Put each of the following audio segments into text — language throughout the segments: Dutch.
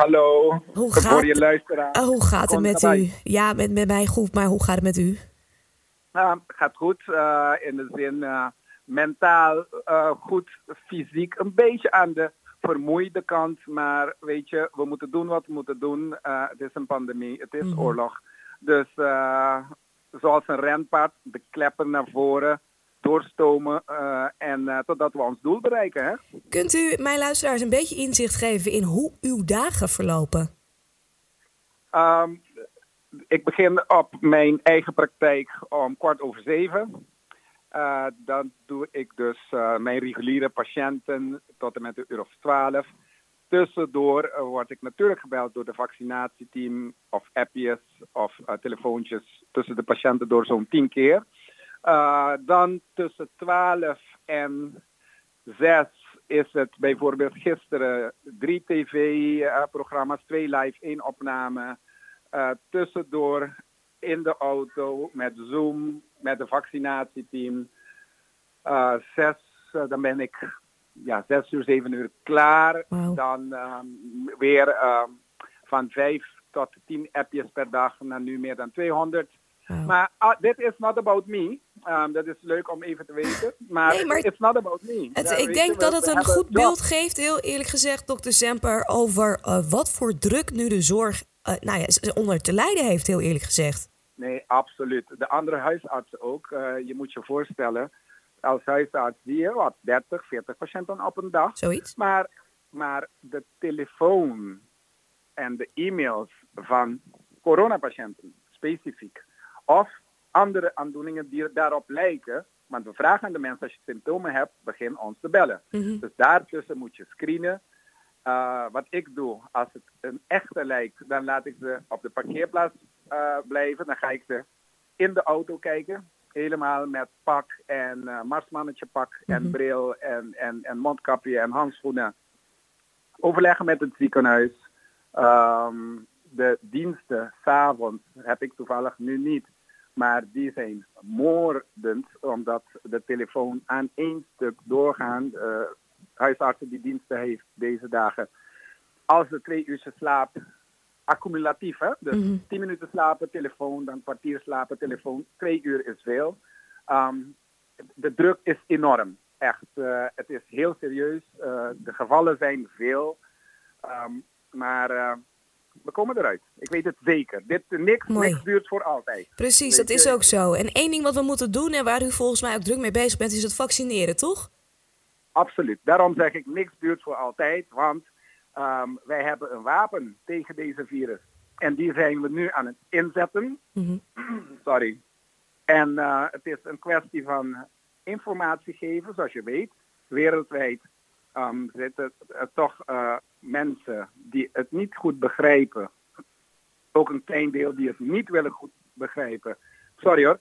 Hallo, Hoe voor gaat, je luisteraar. eh, hoe gaat het met u? Ja, met, met mij goed, maar hoe gaat het met u? Nou, gaat goed, eh, in de zin eh, mentaal eh, goed, fysiek een beetje aan de vermoeide kant. Maar weet je, we moeten doen wat we moeten doen. Het is een pandemie, het is Mhm. oorlog. Dus zoals een renpaard, de kleppen naar voren, doorstomen eh, en eh, totdat we ons doel bereiken. Hè? Kunt u mijn luisteraars een beetje inzicht geven in hoe uw dagen verlopen? Ehm, ik begin op mijn eigen praktijk om kwart over zeven. Eh, dan doe ik dus mijn reguliere patiënten tot en met een uur of twaalf. Tussendoor word ik natuurlijk gebeld door de vaccinatieteam of appjes of telefoontjes tussen de patiënten door zo'n tien keer. Eh, dan tussen 12 en 6 is het bijvoorbeeld gisteren drie tv-programma's, twee live, één opname. Eh, tussendoor in de auto met Zoom, met het vaccinatieteam. Eh, zes, eh, dan ben ik ja, zes uur, zeven uur klaar. Dan ehm, weer ehm, van vijf tot tien appjes per dag naar nu meer dan 200. Wauw. Maar ah, dit is not about me. Um, dat is leuk om even te weten. Maar, Nee, maar it's not about me. Het, Ja, ik denk je, dat het een goed job. beeld geeft, heel eerlijk gezegd, dokter Semper, over eh, wat voor druk nu de zorg eh, nou ja, onder te lijden heeft, heel eerlijk gezegd. Nee, absoluut. De andere huisartsen ook. Eh, je moet je voorstellen, als huisarts zie je wat, 30, 40 patiënten op een dag. Zoiets? Maar, maar de telefoon en de e-mails van coronapatiënten specifiek, of andere aandoeningen die daarop lijken, want we vragen aan de mensen als je symptomen hebt, begin ons te bellen. Mhm. Dus daartussen moet je screenen. Eh, wat ik doe, als het een echte lijkt, dan laat ik ze op de parkeerplaats eh, blijven. Dan ga ik ze in de auto kijken. Helemaal met pak en eh marsmannetje pak en Mhm. bril en, en, en mondkapje en handschoenen. Overleggen met het ziekenhuis. Ehm, de diensten, s'avonds, heb ik toevallig nu niet. Maar die zijn moordend, omdat de telefoon aan één stuk doorgaan. eh huisartsen die diensten heeft deze dagen. Als de twee uur slaap, accumulatief hè. Dus Mhm. tien minuten slapen, telefoon, dan kwartier slapen, telefoon. Twee uur is veel. Ehm, de druk is enorm. Echt. eh, het is heel serieus. Eh, de gevallen zijn veel. Ehm, maar we komen eruit. Ik weet het zeker. Dit, niks, Mooi. niks duurt voor altijd. Precies, dat is ook zo. En één ding wat we moeten doen en waar u volgens mij ook druk mee bezig bent, is het vaccineren, toch? Absoluut. Daarom zeg ik, niks duurt voor altijd. Want ehm, wij hebben een wapen tegen deze virus. En die zijn we nu aan het inzetten. Mhm. Sorry. En eh, het is een kwestie van informatie geven, zoals je weet. Wereldwijd ehm, zitten er toch eh, mensen die het niet goed begrijpen. Ook een klein deel die het niet willen goed begrijpen. Sorry hoor.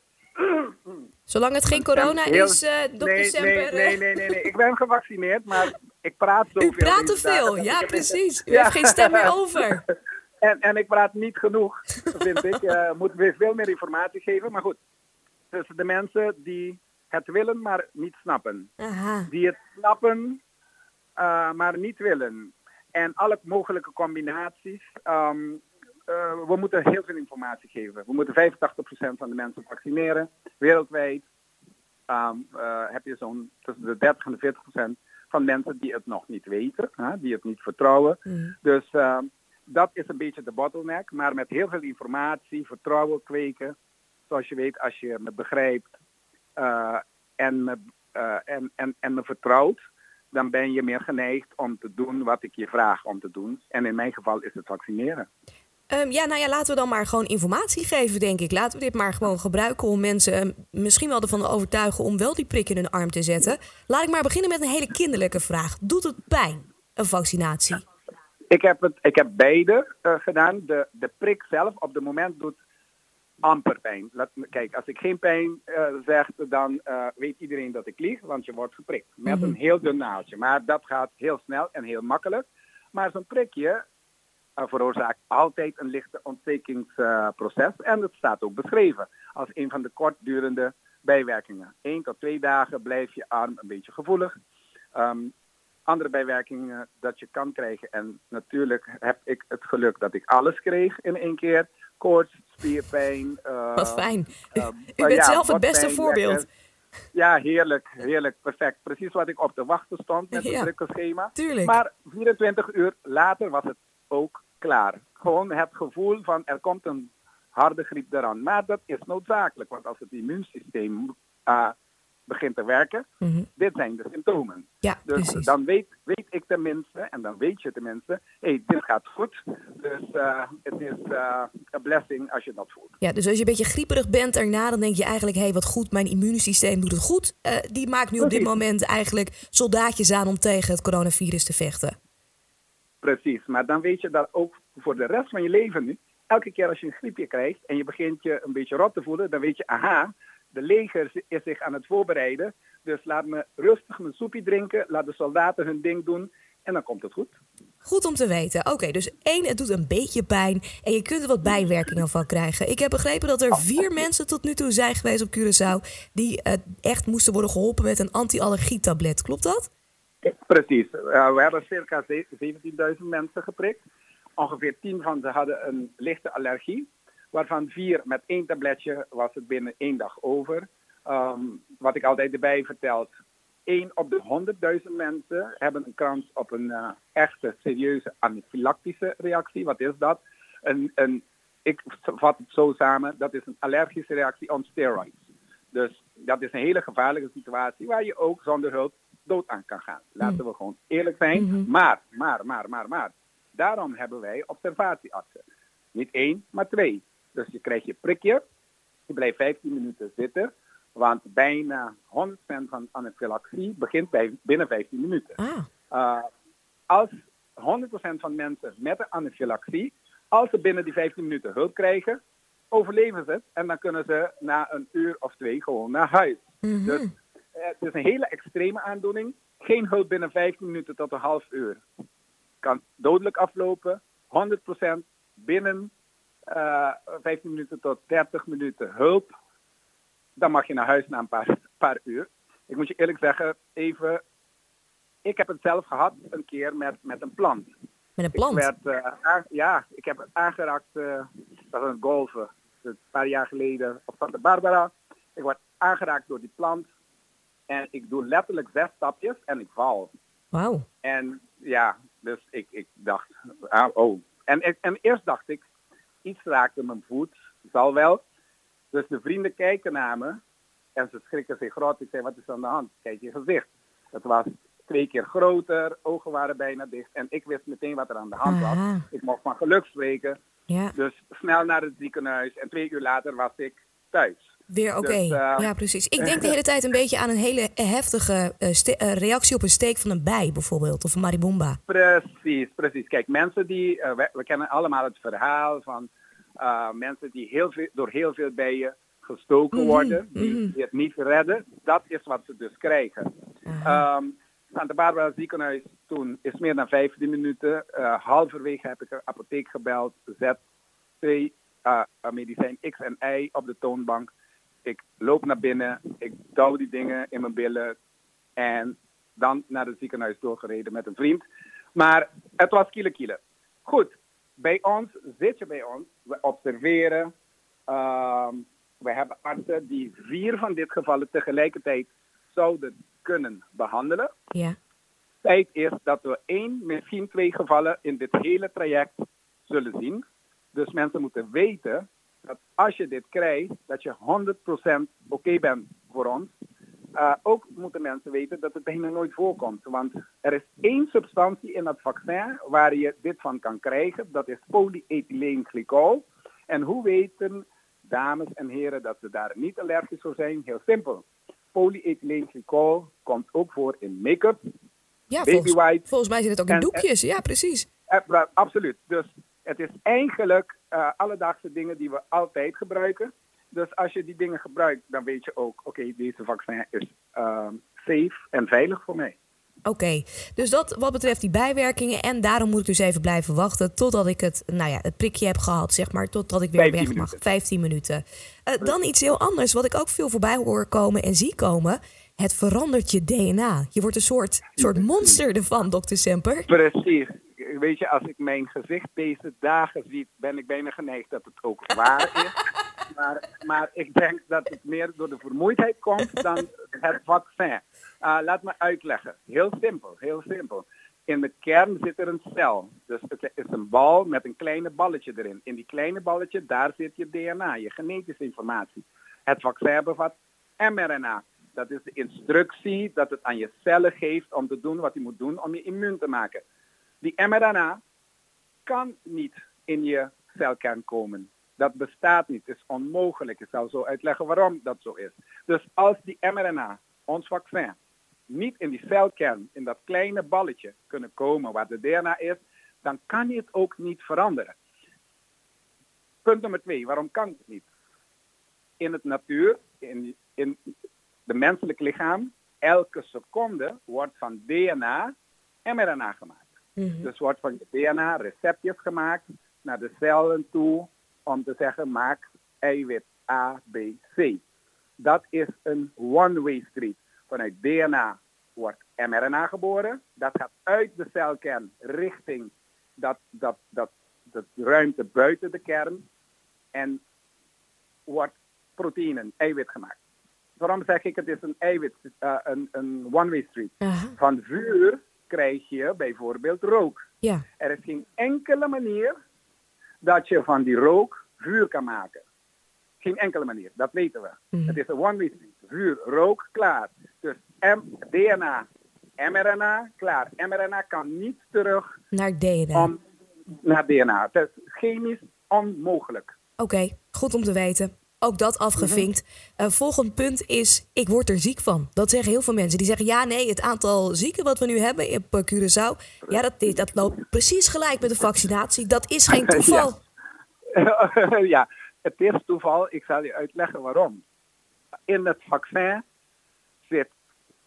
Zolang het geen corona Heel- is, eh dokter nee, Semper. nee, eh, nee, nee, nee, nee. Ik ben gevaccineerd, maar ik praat zoveel. U praat te veel, ja precies. U Ja. heeft geen stem meer over. En, en ik praat niet genoeg, vind ik. Eh moeten we veel meer informatie geven. Maar goed, dus de mensen die het willen, maar niet snappen. Aha. Die het snappen, eh, maar niet willen. En alle mogelijke combinaties. ehm, eh, we moeten heel veel informatie geven. We moeten 85% van de mensen vaccineren. Wereldwijd ehm, eh, heb je zo'n tussen de 30 en de 40% van mensen die het nog niet weten. Hè, die het niet vertrouwen. Mhm. Dus ehm, dat is een beetje de bottleneck. Maar met heel veel informatie, vertrouwen kweken. Zoals je weet, als je me begrijpt en, me, en, en, en me vertrouwt, dan ben je meer geneigd om te doen wat ik je vraag om te doen. En in mijn geval is het vaccineren. Ehm, ja, nou ja, laten we dan maar gewoon informatie geven, denk ik. Laten we dit maar gewoon gebruiken om mensen ehm, misschien wel ervan te overtuigen om wel die prik in hun arm te zetten. Laat ik maar beginnen met een hele kinderlijke vraag. Doet het pijn, een vaccinatie? Ik heb, het, ik heb beide eh, gedaan. De, de prik zelf op het moment doet amper pijn. Laat, kijk, als ik geen pijn eh, zeg, dan eh, weet iedereen dat ik lieg, want je wordt geprikt. Met Mhm. een heel dun naaldje. Maar dat gaat heel snel en heel makkelijk. Maar zo'n prikje eh, veroorzaakt altijd een lichte ontstekingsproces. en het staat ook beschreven als een van de kortdurende bijwerkingen. Eén tot twee dagen blijft je arm een beetje gevoelig. Ehm, andere bijwerkingen dat je kan krijgen. En natuurlijk heb ik het geluk dat ik alles kreeg in één keer. Koorts, spierpijn. Uh, wat fijn. Uh, U bent zelf het beste voorbeeld. Ja, heerlijk, heerlijk, perfect. Precies wat ik op te wachten stond met het ja, drukke schema. Tuurlijk. Maar 24 uur later was het ook klaar. Gewoon het gevoel van er komt een harde griep eraan. Maar dat is noodzakelijk, want als het immuunsysteem uh, begint te werken, mm dit zijn de symptomen. Ja, dus precies. dan weet, weet ik tenminste, en dan weet je tenminste, hé, hey, dit gaat goed. Dus uh, het is uh, een blessing als je dat voelt. Ja, dus als je een beetje grieperig bent erna, dan denk je eigenlijk, hé, hey, wat goed, mijn immuunsysteem doet het goed. Uh, die maakt nu op dit moment eigenlijk soldaatjes aan om tegen het coronavirus te vechten. Precies, maar dan weet je dat ook voor de rest van je leven nu, elke keer als je een griepje krijgt en je begint je een beetje rot te voelen, dan weet je, aha, de leger is zich aan het voorbereiden. Dus laat me rustig mijn soepje drinken, laat de soldaten hun ding doen en dan komt het goed. Goed om te weten. Oké, dus één, het doet een beetje pijn en je kunt er wat bijwerkingen van krijgen. Ik heb begrepen dat er vier mensen tot nu toe zijn geweest op Curaçao die uh, echt moesten worden geholpen met een anti-allergietablet. Klopt dat? Precies. Uh, we hebben circa 17.000 mensen geprikt. Ongeveer 10 van ze hadden een lichte allergie waarvan vier met één tabletje was het binnen één dag over. Um, wat ik altijd erbij vertel, één op de 100.000 mensen hebben een kans op een uh, echte serieuze anafylactische reactie. Wat is dat? Een, een, ik vat het zo samen, dat is een allergische reactie op steroids. Dus dat is een hele gevaarlijke situatie waar je ook zonder hulp dood aan kan gaan. Laten we gewoon eerlijk zijn. Mm -hmm. Maar, maar, maar, maar, maar. Daarom hebben wij observatieartsen. Niet één, maar twee. Dus je krijgt je prikje, je blijft 15 minuten zitten, want bijna 100% van anafylaxie begint bij, binnen 15 minuten. Ah. Uh, als 100% van mensen met een anafylaxie, als ze binnen die 15 minuten hulp krijgen, overleven ze het en dan kunnen ze na een uur of twee gewoon naar huis. Mm -hmm. Dus uh, het is een hele extreme aandoening. Geen hulp binnen 15 minuten tot een half uur. Kan dodelijk aflopen, 100% binnen uh, 15 minuten tot 30 minuten hulp. Dan mag je naar huis na een paar, paar uur. Ik moet je eerlijk zeggen, even. Ik heb het zelf gehad een keer met, met een plant. Met een plant? Ik werd, uh, aan, ja, ik heb het aangeraakt. Uh, dat was een golven. Dus een paar jaar geleden op Santa Barbara. Ik word aangeraakt door die plant. En ik doe letterlijk zes stapjes en ik val. Wauw. En ja, dus ik, ik dacht, ah, oh. En, en eerst dacht ik, iets raakte mijn voet, zal wel. Dus de vrienden kijken naar me en ze schrikken zich groot. Ik zei, wat is aan de hand? Kijk je gezicht. Het was twee keer groter, ogen waren bijna dicht. En ik wist meteen wat er aan de hand was. Aha. Ik mocht van geluk spreken. Ja. Dus snel naar het ziekenhuis. En twee uur later was ik thuis. Weer oké. Dus, uh, ja, precies. Ik denk de hele tijd een beetje aan een hele heftige uh, uh, reactie op een steek van een bij, bijvoorbeeld, of een maribomba. Precies, precies. Kijk, mensen die, we, we, kennen allemaal het verhaal van mensen die heel veel, door heel veel bijen gestoken Mhm, worden, die, mhm. het niet redden. Dat is wat ze dus krijgen. Um, aan de Barbara ziekenhuis toen is meer dan 15 minuten. Halverwege heb ik een apotheek gebeld. Zet twee medicijn X en Y op de toonbank. Ik loop naar binnen. Ik douw die dingen in mijn billen. En dan naar het ziekenhuis doorgereden met een vriend. Maar het was kiele kiele. Goed, bij ons zit je bij ons. We observeren. Uh, we hebben artsen die vier van dit gevallen tegelijkertijd zouden kunnen behandelen. Ja. Feit is dat we één, misschien twee gevallen in dit hele traject zullen zien. Dus mensen moeten weten dat als je dit krijgt, dat je 100% oké okay bent voor ons. Uh, ook moeten mensen weten dat het bijna nooit voorkomt. Want er is één substantie in het vaccin waar je dit van kan krijgen. Dat is polyethyleenglycol. En hoe weten dames en heren dat ze daar niet allergisch voor zijn? Heel simpel. Polyethyleenglycol komt ook voor in make-up, Ja, baby volgens, white. volgens mij zit het ook in En- doekjes. Ja, precies. Eh, absoluut. Dus het is eigenlijk uh, alledaagse dingen die we altijd gebruiken. Dus als je die dingen gebruikt, dan weet je ook, oké, deze vaccin is uh, safe en veilig voor mij. Oké, dus dat wat betreft die bijwerkingen. En daarom moet ik dus even blijven wachten totdat ik het, nou ja, het prikje heb gehad, zeg maar. Totdat ik weer 15 weg mag. minuten. 15 minuten. Uh, dan iets heel anders, wat ik ook veel voorbij hoor komen en zie komen. het verandert je DNA. Je wordt een soort, soort monster ervan, dokter Semper. Precies. Weet je, als ik mijn gezicht deze dagen zie, ben ik bijna geneigd dat het ook waar is. maar, maar ik denk dat het meer door de vermoeidheid komt dan het vaccin. Uh, laat me uitleggen. Heel simpel, heel simpel. In de kern zit er een cel. Dus het is een bal met een kleine balletje erin. In die kleine balletje, daar zit je DNA, je genetische informatie. Het vaccin bevat mRNA. Dat is de instructie dat het aan je cellen geeft om te doen wat je moet doen om je immuun te maken. Die mRNA kan niet in je celkern komen. Dat bestaat niet, het is onmogelijk. Ik zal zo uitleggen waarom dat zo is. Dus als die mRNA, ons vaccin, niet in die celkern, in dat kleine balletje kunnen komen waar de DNA is, dan kan je het ook niet veranderen. Punt nummer twee, waarom kan het niet? In het natuur, in, in de menselijk lichaam, elke seconde wordt van DNA mRNA gemaakt. Mm Dus wordt van DNA receptjes gemaakt naar de cellen toe om te zeggen maak eiwit A, B, C. Dat is een one-way street. Vanuit DNA wordt mRNA geboren. Dat gaat uit de celkern richting dat, dat, dat, dat ruimte buiten de kern. En wordt proteïnen, eiwit gemaakt. Waarom zeg ik het is een eiwit, uh, een, een one-way street? Van vuur krijg je bijvoorbeeld rook. Ja. Er is geen enkele manier dat je van die rook vuur kan maken. Geen enkele manier, dat weten we. Mhm. Het is een one-way. Vuur, rook, klaar. Dus M, DNA, mRNA, klaar. mRNA kan niet terug naar DNA. Om, naar DNA. Het is chemisch onmogelijk. Oké, goed om te weten. Ook dat afgevinkt. Uh, volgend punt is, ik word er ziek van. Dat zeggen heel veel mensen. Die zeggen, ja nee, het aantal zieken wat we nu hebben op eh, Curaçao... ja, dat, dat loopt precies gelijk met de vaccinatie. Dat is geen toeval. Ja. ja, het is toeval. Ik zal je uitleggen waarom. In het vaccin zit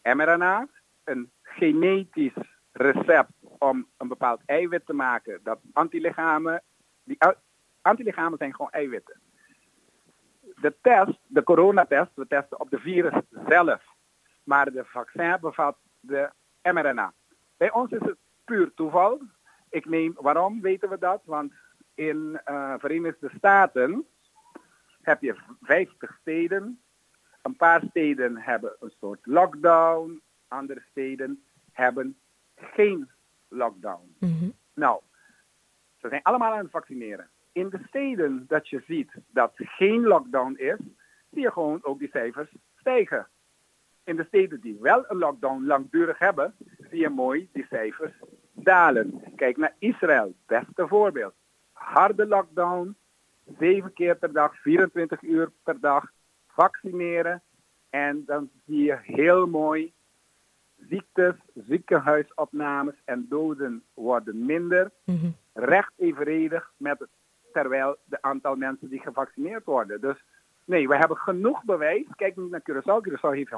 mRNA, een genetisch recept om een bepaald eiwit te maken dat antilichamen, die antilichamen zijn gewoon eiwitten de test, de coronatest, we testen op de virus zelf. Maar de vaccin bevat de mRNA. Bij ons is het puur toeval. Ik neem, waarom weten we dat? Want in uh, Verenigde Staten heb je 50 steden. Een paar steden hebben een soort lockdown. Andere steden hebben geen lockdown. Mhm. Nou, ze zijn allemaal aan het vaccineren in de steden dat je ziet dat geen lockdown is, zie je gewoon ook die cijfers stijgen. In de steden die wel een lockdown langdurig hebben, zie je mooi die cijfers dalen. Kijk naar Israël, beste voorbeeld. Harde lockdown, zeven keer per dag, 24 uur per dag, vaccineren. En dan zie je heel mooi ziektes, ziekenhuisopnames en doden worden minder. Mm Recht evenredig met het terwijl de aantal mensen die gevaccineerd worden. Dus nee, we hebben genoeg bewijs. Kijk niet naar Curaçao. Curaçao heeft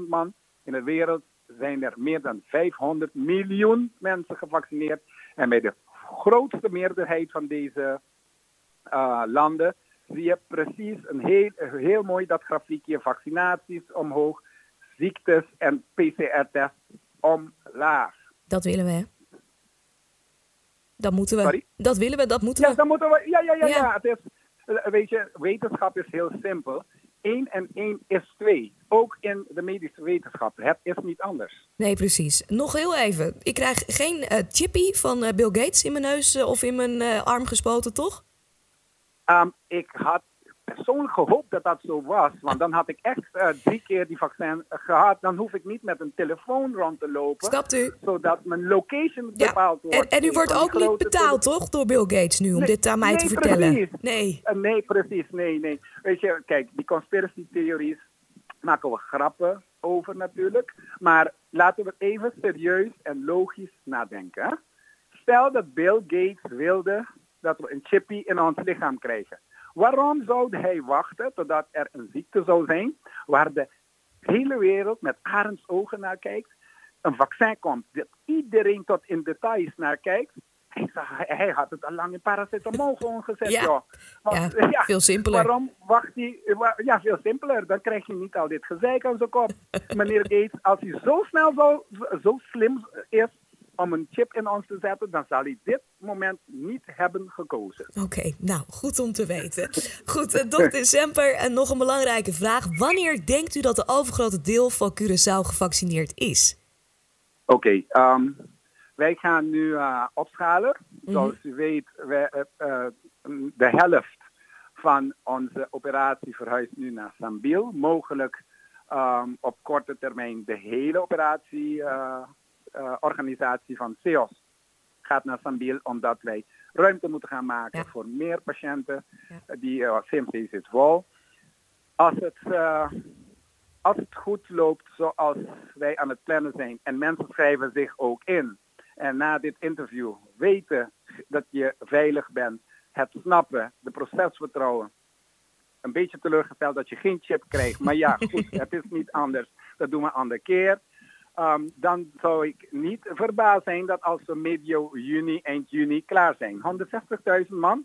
160.000 man. In de wereld zijn er meer dan 500 miljoen mensen gevaccineerd. En bij de grootste meerderheid van deze uh, landen zie je precies een heel, heel mooi dat grafiekje. Vaccinaties omhoog, ziektes en PCR-tests omlaag. Dat willen we, dat moeten we. Dat willen we, dat moeten we. Ja, dat moeten we. Ja, ja, ja. ja. Het is, eh, weet je, wetenschap is heel simpel. 1 en 1 is 2. Ook in de medische wetenschap. Het is niet anders. Nee, precies. Nog heel even. Ik krijg geen uh, chippy van uh, Bill Gates in mijn neus of in mijn arm gespoten, toch? Um, ik had persoonlijk gehoopt dat dat zo was. Want dan had ik echt uh, drie keer die vaccin gehad. Dan hoef ik niet met een telefoon rond te lopen. Snapt u? Zodat mijn location bepaald wordt. En, en u wordt ook niet betaald, toch? Door Bill Gates nu, om dit aan mij te vertellen. Precies. Nee. Uh, nee, precies. Nee, nee. Weet je, kijk, die conspiracy theories maken we grappen over natuurlijk. Maar laten we even serieus en logisch nadenken. Stel dat Bill Gates wilde dat we een chippy in ons lichaam krijgen. Waarom zou hij wachten totdat er een ziekte zou zijn waar de hele wereld met arendsogen naar kijkt, een vaccin komt dat iedereen tot in details naar kijkt Hij, had het al lang in paracetamol gewoon gezet, Ja. joh. Want, Ja, veel simpeler. Waarom wacht hij? Ja, veel simpeler. Dan krijg je niet al dit gezeik aan zijn kop. Meneer Gates, als hij zo snel zo, zo slim is om een chip in ons te zetten, dan zal hij dit moment niet hebben gekozen. Oké, nou, goed om te weten. Goed, eh, dokter Semper, en nog een belangrijke vraag. Wanneer denkt u dat de overgrote deel van Curaçao gevaccineerd is? Oké, ehm, wij gaan nu eh, opschalen. Zoals u weet, wij, eh, eh, de helft van onze operatie verhuist nu naar Sambil. Mogelijk ehm, op korte termijn de hele operatie, organisatie van CEOS gaat naar Sambil, omdat wij ruimte moeten gaan maken Ja. voor meer patiënten. Ja. Eh, Die eh, CMC zit vol. Als het, eh, als het goed loopt zoals wij aan het plannen zijn en mensen schrijven zich ook in en na dit interview weten dat je veilig bent, het snappen, de procesvertrouwen, een beetje teleurgesteld dat je geen chip krijgt, maar ja, goed, het is niet anders. Dat doen we een andere keer. Um, dan zou ik niet verbaasd zijn dat als we medio juni, eind juni klaar zijn. 160.000 man,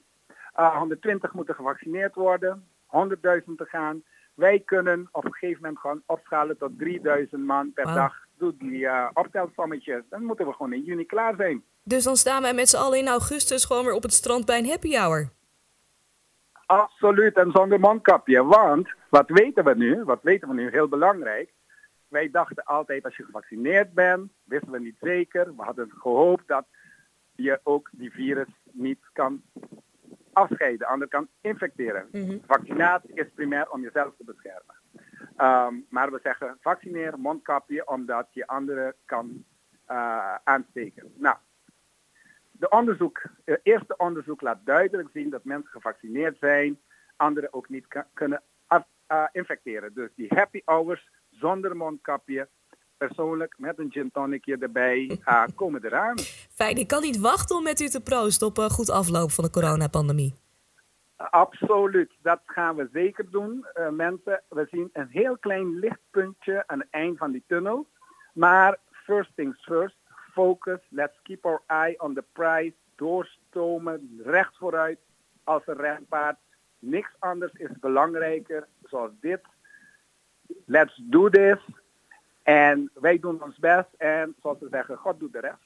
uh, 120 moeten gevaccineerd worden, 100.000 te gaan. Wij kunnen op een gegeven moment gewoon opschalen tot 3000 man per dag. Doe die uh, optelsommetjes. Dan moeten we gewoon in juni klaar zijn. Dus dan staan wij met z'n allen in augustus gewoon weer op het strand bij een happy hour. Absoluut, en zonder mondkapje. Want, wat weten we nu? Wat weten we nu? Heel belangrijk. Wij dachten altijd, als je gevaccineerd bent, wisten we niet zeker. We hadden gehoopt dat je ook die virus niet kan afscheiden, ander kan infecteren. Mhm. Vaccinatie is primair om jezelf te beschermen. Ehm, maar we zeggen vaccineer, mondkapje, omdat je anderen kan uh, aansteken. Nou, de onderzoek, het eerste onderzoek laat duidelijk zien dat mensen gevaccineerd zijn, anderen ook niet kunnen af, uh, infecteren. Dus die happy hours zonder mondkapje, persoonlijk met een gin tonicje erbij, uh, komen eraan. Fijn, ik kan niet wachten om met u te proosten op een goed afloop van de coronapandemie. Absoluut, dat gaan we zeker doen. Uh, mensen, we zien een heel klein lichtpuntje aan het eind van die tunnel. Maar first things first, focus, let's keep our eye on the prize. Doorstomen, recht vooruit als een renpaard. Niks anders is belangrijker zoals dit. Let's do this. En wij doen ons best en zoals we zeggen, God doet de rest.